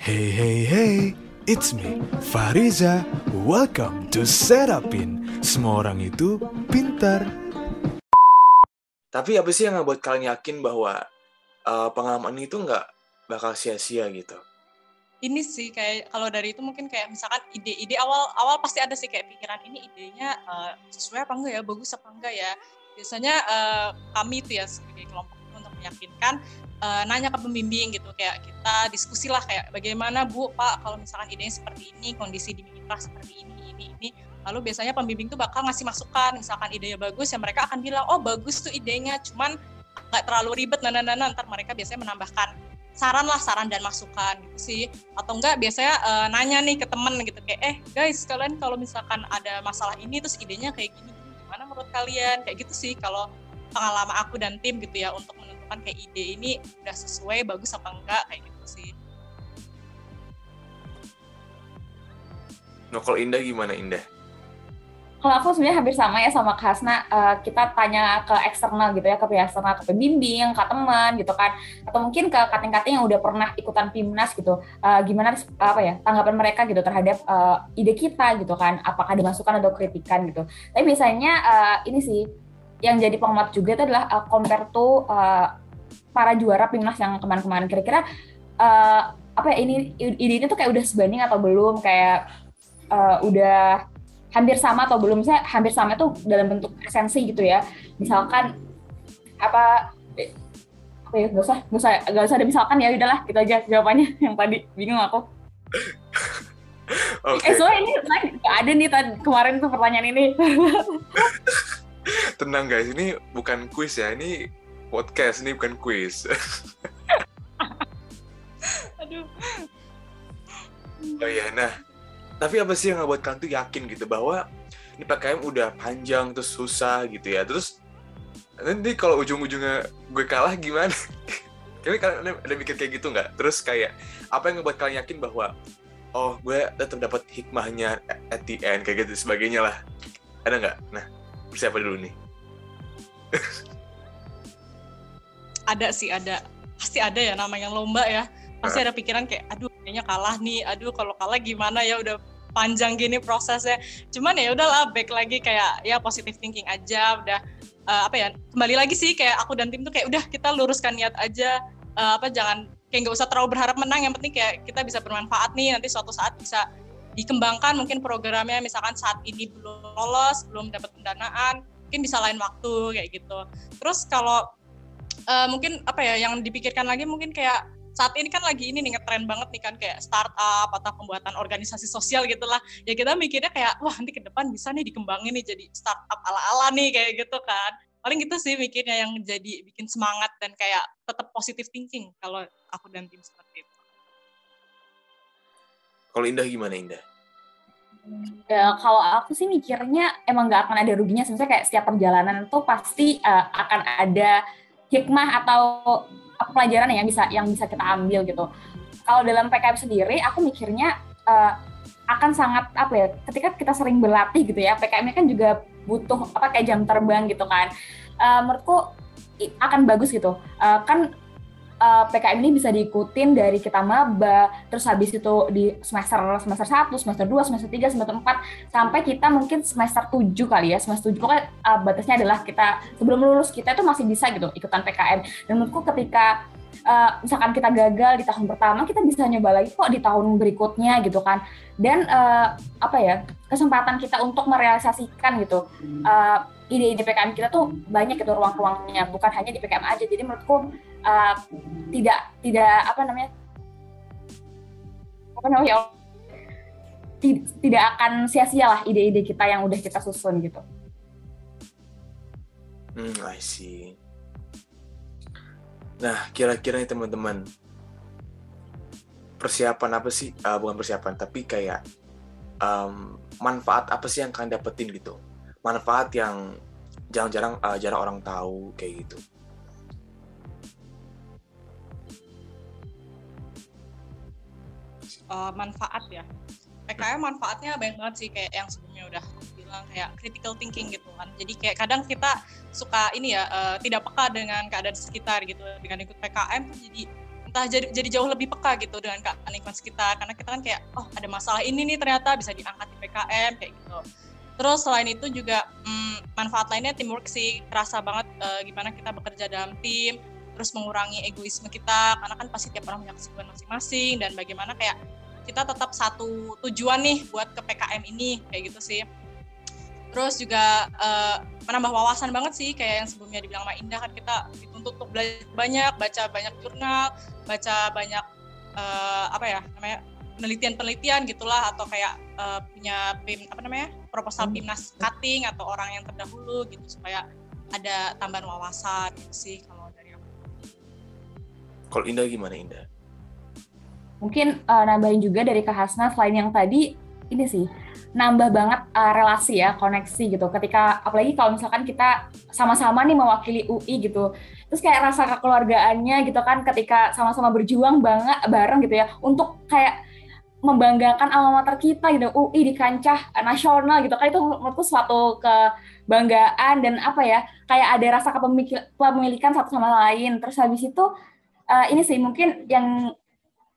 Hey hey hey, it's me, Fariza. Welcome to Serapin. Semua orang itu pintar. Tapi apa sih yang ngebuat kalian yakin bahwa uh, pengalaman itu nggak bakal sia-sia gitu? Ini sih kayak kalau dari itu mungkin kayak misalkan ide-ide awal awal pasti ada sih kayak pikiran ini idenya uh, sesuai apa enggak ya, bagus apa enggak ya. Biasanya uh, kami itu ya sebagai kelompok untuk meyakinkan uh, nanya ke pembimbing gitu kayak kita diskusi lah kayak bagaimana Bu? Pak kalau misalkan idenya seperti ini kondisi di mitra seperti ini ini ini. Lalu biasanya pembimbing tuh bakal ngasih masukan misalkan idenya bagus ya mereka akan bilang oh bagus tuh idenya cuman nggak terlalu ribet nah, nah, nah, ntar mereka biasanya menambahkan saran lah saran dan masukan gitu sih. Atau enggak biasanya uh, nanya nih ke temen gitu kayak eh guys kalian kalau misalkan ada masalah ini terus idenya kayak gini gimana menurut kalian? Kayak gitu sih kalau pengalaman aku dan tim gitu ya untuk menentukan kayak ide ini udah sesuai bagus apa enggak kayak gitu sih. Nah kalau Indah gimana Indah? Kalau aku sebenarnya hampir sama ya sama Kak Hasna, uh, kita tanya ke eksternal gitu ya, ke pihak eksternal, ke pembimbing, ke teman gitu kan, atau mungkin ke kating-kating yang udah pernah ikutan PIMNAS gitu, uh, gimana apa ya tanggapan mereka gitu terhadap uh, ide kita gitu kan, apakah ada masukan atau kritikan gitu. Tapi biasanya uh, ini sih yang jadi pengamat juga itu adalah uh, compare to uh, para juara Pimnas yang kemarin-kemarin. Kira-kira uh, apa ya ini ide ini tuh kayak udah sebanding atau belum? Kayak uh, udah hampir sama atau belum? Saya hampir sama itu dalam bentuk esensi gitu ya. Misalkan apa apa ya gak usah gak usah gak usah ada misalkan ya udahlah gitu aja jawabannya. Yang tadi bingung aku. Okay. eh soalnya ini gak ada nih tadi kemarin tuh pertanyaan ini. Tenang guys, ini bukan quiz ya, ini podcast, ini bukan quiz. Aduh. Oh iya, nah. Tapi apa sih yang ngebuat kalian tuh yakin gitu bahwa ini PKM udah panjang terus susah gitu ya. Terus nanti kalau ujung-ujungnya gue kalah gimana? Kalian kalian ada mikir kayak gitu nggak? Terus kayak apa yang ngebuat kalian yakin bahwa oh gue tetap dapat hikmahnya at the end kayak gitu sebagainya lah. Ada nggak? Nah, siapa dulu nih? ada sih ada. Pasti ada ya namanya lomba ya. Pasti ada pikiran kayak aduh kayaknya kalah nih. Aduh kalau kalah gimana ya? Udah panjang gini prosesnya. Cuman ya udahlah back lagi kayak ya positive thinking aja. Udah uh, apa ya kembali lagi sih kayak aku dan tim tuh kayak udah kita luruskan niat aja. Uh, apa jangan kayak nggak usah terlalu berharap menang. Yang penting kayak kita bisa bermanfaat nih. Nanti suatu saat bisa dikembangkan mungkin programnya. Misalkan saat ini belum lolos belum dapat pendanaan mungkin bisa lain waktu kayak gitu. Terus kalau uh, mungkin apa ya yang dipikirkan lagi mungkin kayak saat ini kan lagi ini nih ngetren banget nih kan kayak startup atau pembuatan organisasi sosial gitulah ya kita mikirnya kayak wah nanti ke depan bisa nih dikembangin nih jadi startup ala-ala nih kayak gitu kan paling gitu sih mikirnya yang jadi bikin semangat dan kayak tetap positive thinking kalau aku dan tim seperti itu. Kalau Indah gimana Indah? Ya, kalau aku sih mikirnya emang nggak akan ada ruginya. Sebenarnya kayak setiap perjalanan itu pasti uh, akan ada hikmah atau pelajaran yang bisa yang bisa kita ambil gitu. Kalau dalam PKM sendiri, aku mikirnya uh, akan sangat apa ya? Ketika kita sering berlatih gitu ya, PKM-nya kan juga butuh apa kayak jam terbang gitu kan. Uh, menurutku akan bagus gitu. Uh, kan uh, eh, PKM ini bisa diikutin dari kita maba, terus habis itu di semester semester 1, semester 2, semester 3, semester 4 sampai kita mungkin semester 7 kali ya. Semester 7 pokoknya uh, batasnya adalah kita sebelum lulus kita itu masih bisa gitu ikutan PKM. Dan menurutku ketika uh, misalkan kita gagal di tahun pertama, kita bisa nyoba lagi kok di tahun berikutnya gitu kan. Dan uh, apa ya kesempatan kita untuk merealisasikan gitu uh, ide-ide PKM kita tuh banyak gitu ruang-ruangnya, bukan hanya di PKM aja. Jadi menurutku uh, tidak tidak apa namanya apa namanya tidak akan sia-sia lah ide-ide kita yang udah kita susun gitu. Hmm, I see. Nah, kira-kira nih teman-teman, persiapan apa sih? Uh, bukan persiapan, tapi kayak um, manfaat apa sih yang kalian dapetin gitu? Manfaat yang jarang-jarang uh, jarang orang tahu kayak gitu. Uh, manfaat ya. PKM manfaatnya banyak banget sih kayak yang sebelumnya udah bilang kayak critical thinking gitu kan. Jadi kayak kadang kita suka ini ya uh, tidak peka dengan keadaan sekitar gitu. Dengan ikut PKM tuh jadi entah jadi jadi jauh lebih peka gitu dengan keadaan lingkungan sekitar. Karena kita kan kayak oh ada masalah ini nih ternyata bisa diangkat di PKM kayak gitu. Terus selain itu juga hmm, manfaat lainnya teamwork sih. Terasa banget uh, gimana kita bekerja dalam tim terus mengurangi egoisme kita. Karena kan pasti tiap orang punya kesibukan masing-masing dan bagaimana kayak kita tetap satu tujuan nih buat ke PKM ini kayak gitu sih terus juga uh, menambah wawasan banget sih kayak yang sebelumnya dibilang sama Indah kan kita dituntut untuk belajar banyak baca banyak jurnal baca banyak uh, apa ya namanya penelitian-penelitian gitulah atau kayak uh, punya pim apa namanya proposal timnas hmm. cutting atau orang yang terdahulu gitu supaya ada tambahan wawasan gitu sih kalau dari aku. Kalau Indah gimana Indah? Mungkin uh, nambahin juga dari Kak Hasna selain yang tadi ini sih nambah banget uh, relasi ya koneksi gitu. Ketika apalagi kalau misalkan kita sama-sama nih mewakili UI gitu terus kayak rasa kekeluargaannya gitu kan ketika sama-sama berjuang banget bareng gitu ya untuk kayak membanggakan alma mater kita gitu UI di kancah nasional gitu. Kan itu menurutku suatu kebanggaan dan apa ya kayak ada rasa kepemilikan satu sama lain. Terus habis itu uh, ini sih mungkin yang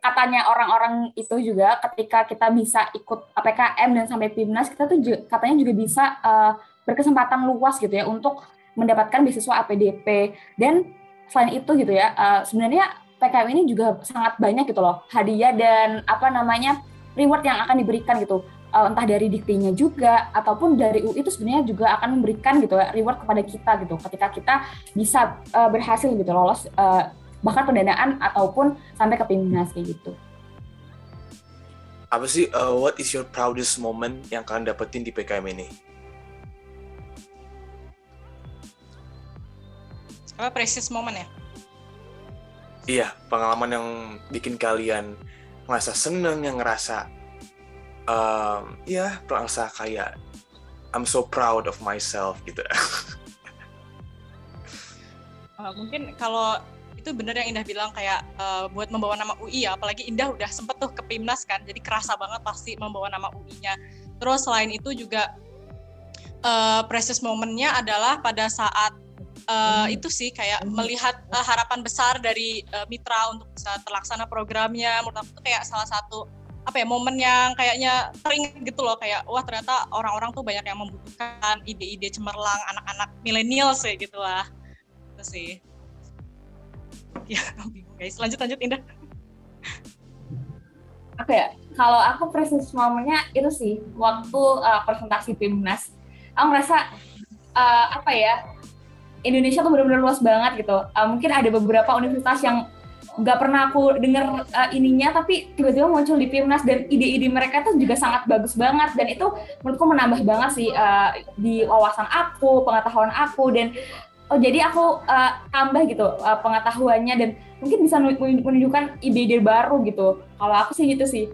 katanya orang-orang itu juga ketika kita bisa ikut PKM dan sampai PIMNAS kita tuh juga, katanya juga bisa uh, berkesempatan luas gitu ya untuk mendapatkan beasiswa APDP dan selain itu gitu ya uh, sebenarnya PKM ini juga sangat banyak gitu loh hadiah dan apa namanya reward yang akan diberikan gitu. Uh, entah dari diktinya juga ataupun dari UI itu sebenarnya juga akan memberikan gitu ya reward kepada kita gitu ketika kita bisa uh, berhasil gitu lolos uh, bahkan pendanaan ataupun sampai ke timnas kayak gitu. Apa sih uh, what is your proudest moment yang kalian dapetin di PKM ini? Apa precious moment ya? Iya, pengalaman yang bikin kalian ngerasa seneng, yang ngerasa um, ya merasa kayak I'm so proud of myself gitu. uh, mungkin kalau itu bener yang Indah bilang kayak uh, buat membawa nama UI ya apalagi Indah udah sempet tuh ke Pimnas kan jadi kerasa banget pasti membawa nama UI-nya terus selain itu juga uh, precious momennya adalah pada saat uh, itu sih kayak melihat uh, harapan besar dari uh, mitra untuk bisa terlaksana programnya menurut aku itu kayak salah satu apa ya momen yang kayaknya sering gitu loh kayak wah ternyata orang-orang tuh banyak yang membutuhkan ide-ide cemerlang anak-anak milenial sih gitu lah. Itu sih ya bingung guys. Lanjut lanjut Indah. Oke ya kalau aku proses momennya itu sih waktu uh, presentasi timnas aku merasa uh, apa ya Indonesia tuh benar-benar luas banget gitu. Uh, mungkin ada beberapa universitas yang nggak pernah aku dengar uh, ininya tapi tiba-tiba muncul di Pimnas dan ide-ide mereka tuh juga sangat bagus banget. Dan itu menurutku menambah banget sih uh, di wawasan aku, pengetahuan aku dan oh jadi aku uh, tambah gitu uh, pengetahuannya dan mungkin bisa menunjukkan ide-ide baru gitu. Kalau aku sih gitu sih.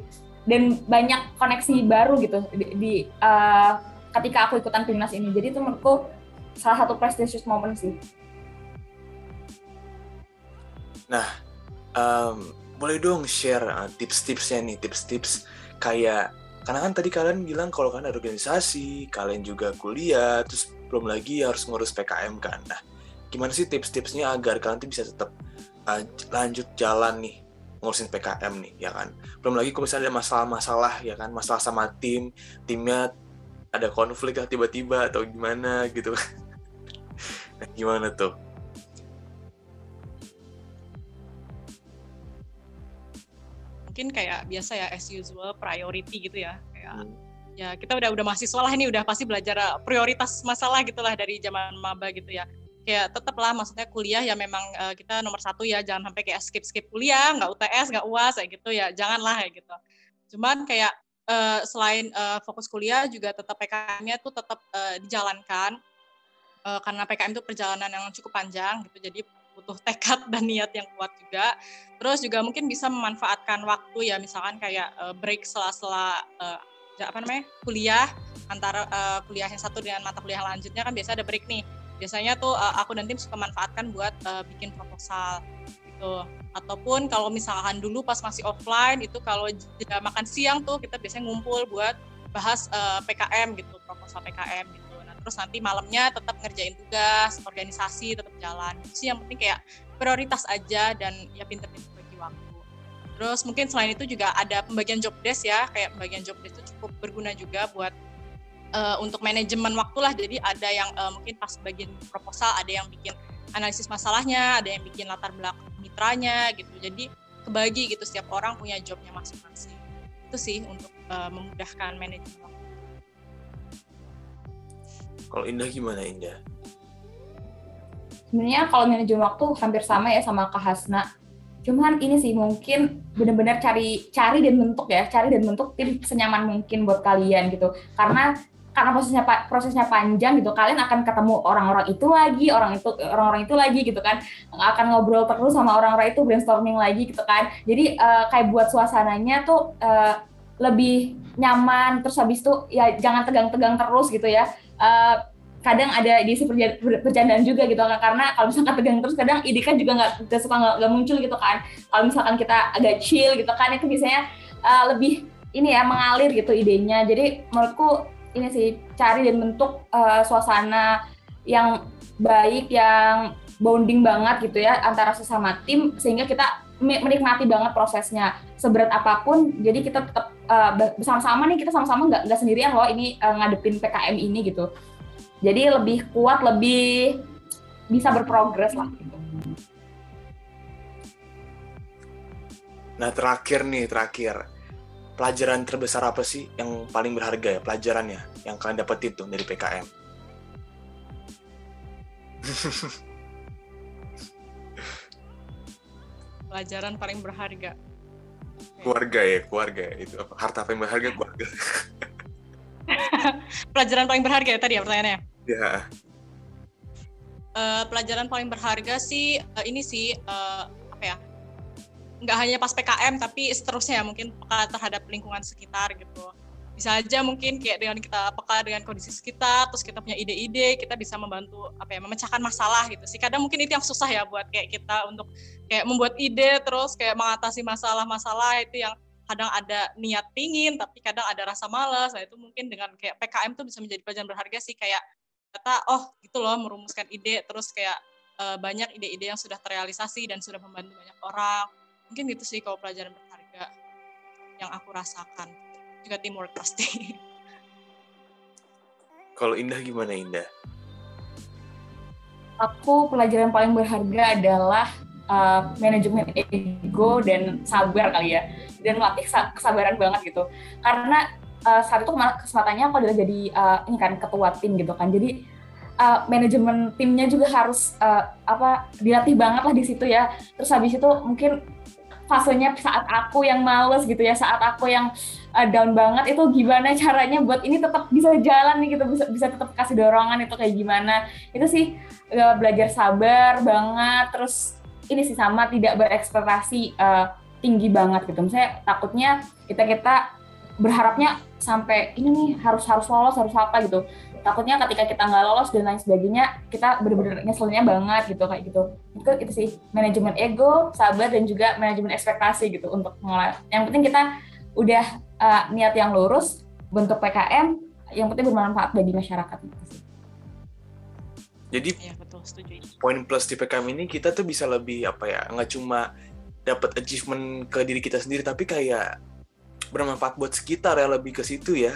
Dan banyak koneksi baru gitu di, di uh, ketika aku ikutan timnas ini. Jadi itu menurutku salah satu prestigious moment sih. Nah um, boleh dong share tips-tipsnya nih tips-tips kayak karena kan tadi kalian bilang kalau kalian ada organisasi kalian juga kuliah terus belum lagi harus ngurus PKM kan. Nah, gimana sih tips-tipsnya agar kalian tuh bisa tetap uh, lanjut jalan nih ngurusin PKM nih, ya kan? Belum lagi kalau misalnya ada masalah-masalah, ya kan? Masalah sama tim, timnya ada konflik lah tiba-tiba atau gimana gitu. nah, gimana tuh? Mungkin kayak biasa ya as usual priority gitu ya, kayak hmm. ya kita udah udah mahasiswa lah ini udah pasti belajar eh, prioritas masalah gitulah dari zaman maba gitu ya. Ya tetap lah maksudnya kuliah ya memang uh, kita nomor satu ya jangan sampai kayak skip skip kuliah nggak UTS nggak uas kayak gitu ya janganlah kayak gitu. Cuman kayak uh, selain uh, fokus kuliah juga tetap PKM-nya tuh tetap uh, dijalankan uh, karena PKM itu perjalanan yang cukup panjang gitu jadi butuh tekad dan niat yang kuat juga. Terus juga mungkin bisa memanfaatkan waktu ya misalkan kayak uh, break sela-sela uh, apa namanya kuliah antara uh, kuliah yang satu dengan mata kuliah lanjutnya. Kan biasa ada break nih. Biasanya tuh uh, aku dan tim suka manfaatkan buat uh, bikin proposal gitu. Ataupun kalau misalkan dulu pas masih offline itu kalau jeda makan siang tuh kita biasanya ngumpul buat bahas uh, PKM gitu proposal PKM gitu. Nah terus nanti malamnya tetap ngerjain tugas organisasi jalan sih yang penting kayak prioritas aja dan ya pinter-pinter bagi waktu Terus mungkin selain itu juga ada pembagian job desk ya, kayak pembagian job desk itu cukup berguna juga buat uh, untuk manajemen waktu lah. Jadi ada yang uh, mungkin pas bagian proposal, ada yang bikin analisis masalahnya, ada yang bikin latar belakang mitranya gitu. Jadi kebagi gitu setiap orang punya jobnya masing-masing. Itu sih untuk uh, memudahkan manajemen waktu. Kalau Indah gimana Indah? Sebenarnya kalau manajemen waktu hampir sama ya sama Kak Hasna. Cuman ini sih mungkin benar-benar cari cari dan bentuk ya, cari dan bentuk tim senyaman mungkin buat kalian gitu. Karena karena prosesnya prosesnya panjang gitu, kalian akan ketemu orang-orang itu lagi, orang itu orang-orang itu lagi gitu kan, akan ngobrol terus sama orang-orang itu brainstorming lagi gitu kan. Jadi uh, kayak buat suasananya tuh uh, lebih nyaman, terus habis itu ya jangan tegang-tegang terus gitu ya. Uh, kadang ada di perjalanan juga gitu kan karena kalau misalkan tegang terus kadang ide kan juga nggak suka nggak muncul gitu kan. Kalau misalkan kita agak chill gitu kan itu biasanya uh, lebih ini ya mengalir gitu idenya. Jadi menurutku ini sih cari dan bentuk uh, suasana yang baik yang bonding banget gitu ya antara sesama tim sehingga kita menikmati banget prosesnya. Seberat apa pun jadi kita tetap uh, bersama-sama nih kita sama-sama nggak nggak sendirian loh ini uh, ngadepin PKM ini gitu jadi lebih kuat lebih bisa berprogres lah gitu. Nah terakhir nih terakhir pelajaran terbesar apa sih yang paling berharga ya pelajarannya yang kalian dapat itu dari PKM? pelajaran paling berharga. Keluarga ya keluarga itu harta paling berharga keluarga. pelajaran paling berharga ya tadi ya pertanyaannya? Ya. Uh, pelajaran paling berharga sih uh, ini sih uh, apa ya? Nggak hanya pas PKM tapi seterusnya mungkin peka terhadap lingkungan sekitar gitu. Bisa aja mungkin kayak dengan kita peka dengan kondisi sekitar, terus kita punya ide-ide, kita bisa membantu apa ya memecahkan masalah gitu sih. Kadang mungkin itu yang susah ya buat kayak kita untuk kayak membuat ide terus kayak mengatasi masalah-masalah itu yang kadang ada niat pingin tapi kadang ada rasa malas nah itu mungkin dengan kayak PKM tuh bisa menjadi pelajaran berharga sih kayak kata oh gitu loh merumuskan ide terus kayak uh, banyak ide-ide yang sudah terrealisasi dan sudah membantu banyak orang. Mungkin gitu sih kalau pelajaran berharga yang aku rasakan. Juga teamwork pasti. Kalau Indah gimana Indah? Aku pelajaran paling berharga adalah uh, manajemen ego dan sabar kali ya. Dan melatih kesabaran banget gitu. Karena uh, saat itu kesempatannya aku adalah jadi uh, ini kan ketua tim gitu kan. Jadi uh, manajemen timnya juga harus uh, apa dilatih banget lah di situ ya. Terus habis itu mungkin fasenya saat aku yang males gitu ya saat aku yang uh, down banget itu gimana caranya buat ini tetap bisa jalan nih gitu bisa bisa tetap kasih dorongan itu kayak gimana. Itu sih belajar sabar banget terus ini sih sama tidak berekspektasi uh, tinggi banget gitu. Misalnya takutnya kita kita berharapnya sampai ini nih harus harus lolos harus apa gitu. Takutnya ketika kita nggak lolos dan lain sebagainya kita benar-benar nyeselnya banget gitu kayak gitu. Itu itu sih manajemen ego, sabar dan juga manajemen ekspektasi gitu untuk mengelola. Yang penting kita udah uh, niat yang lurus bentuk PKM yang penting bermanfaat bagi masyarakat gitu sih. Jadi ya, betul, setuju. poin plus di PKM ini kita tuh bisa lebih apa ya nggak cuma dapat achievement ke diri kita sendiri tapi kayak bermanfaat buat sekitar ya lebih ke situ ya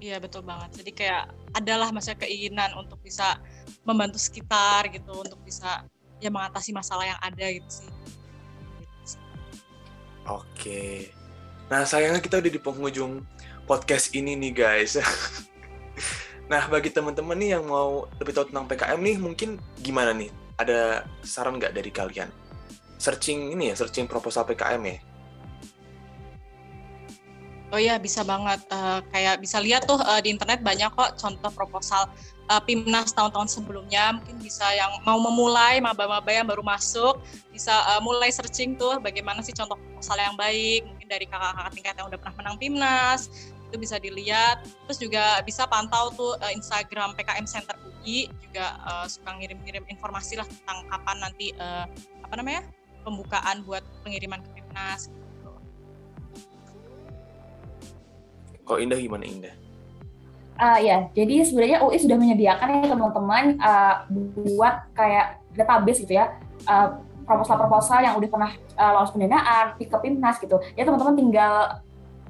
Iya betul banget. Jadi kayak adalah masa keinginan untuk bisa membantu sekitar gitu, untuk bisa ya mengatasi masalah yang ada gitu sih. Oke. Nah sayangnya kita udah di penghujung podcast ini nih guys. nah bagi teman-teman nih yang mau lebih tahu tentang PKM nih mungkin gimana nih ada saran nggak dari kalian? Searching ini ya, searching proposal PKM ya? Oh iya bisa banget. Uh, kayak bisa lihat tuh uh, di internet banyak kok contoh proposal uh, PIMNAS tahun-tahun sebelumnya. Mungkin bisa yang mau memulai maba-maba yang baru masuk bisa uh, mulai searching tuh bagaimana sih contoh proposal yang baik. Mungkin dari kakak-kakak tingkat yang udah pernah menang PIMNAS itu bisa dilihat. Terus juga bisa pantau tuh uh, Instagram PKM Center UI juga uh, suka ngirim-ngirim informasi lah tentang kapan nanti uh, apa namanya pembukaan buat pengiriman ke Timnas. Gitu. Kok Indah gimana Indah? Uh, ya, jadi sebenarnya UI sudah menyediakan ya teman-teman uh, buat kayak database gitu ya. Uh, proposal-proposal yang udah pernah uh, lolos pendanaan, pick ke Pimnas gitu. Ya teman-teman tinggal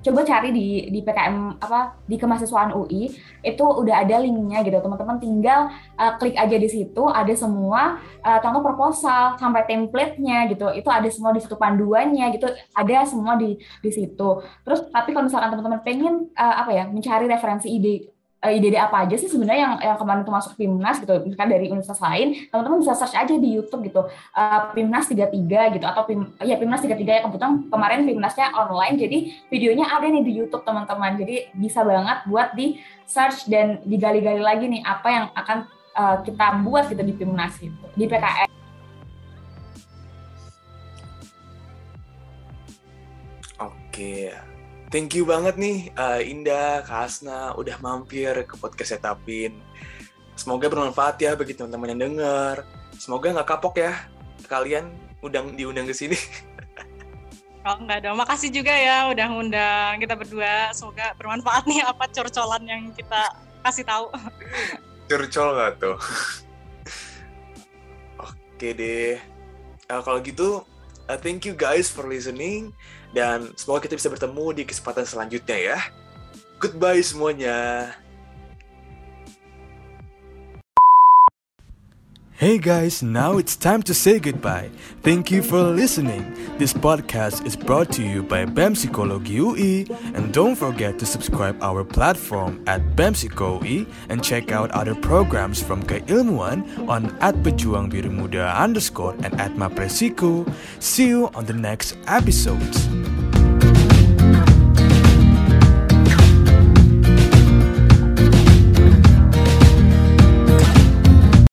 coba cari di di PKM apa di kemahasiswaan UI itu udah ada linknya gitu. Teman-teman tinggal uh, klik aja di situ ada semua uh, contoh proposal sampai template-nya gitu. Itu ada semua di situ panduannya gitu ada semua di di situ. Terus tapi kalau misalkan teman-teman pengen uh, apa ya mencari referensi ide ide-ide apa aja sih sebenarnya yang yang kemarin itu masuk Pimnas gitu misalkan dari universitas lain teman-teman bisa search aja di YouTube gitu uh, Pimnas 33 gitu atau Pim ya Pimnas 33 ya kebetulan kemarin Pimnasnya online jadi videonya ada nih di YouTube teman-teman jadi bisa banget buat di search dan digali-gali lagi nih apa yang akan uh, kita buat gitu di Pimnas gitu di PKN Oke, Thank you banget nih uh, Indah, Kak Asna udah mampir ke podcast Setapin. Semoga bermanfaat ya bagi teman-teman yang dengar. Semoga nggak kapok ya kalian udang diundang ke sini. Oh enggak dong, makasih juga ya udah ngundang kita berdua. Semoga bermanfaat nih apa curcolan yang kita kasih tahu. Curcol nggak tuh? Oke deh. Uh, kalau gitu, uh, thank you guys for listening. Dan semoga kita bisa bertemu di kesempatan selanjutnya ya. Goodbye semuanya. Hey guys, now it's time to say goodbye. Thank you for listening. This podcast is brought to you by BEM Psikologi UI and don't forget to subscribe our platform at BEM UI and check out other programs from Keilmuan on at Pejuang Biru Muda underscore and at Mapresiko. See you on the next episode.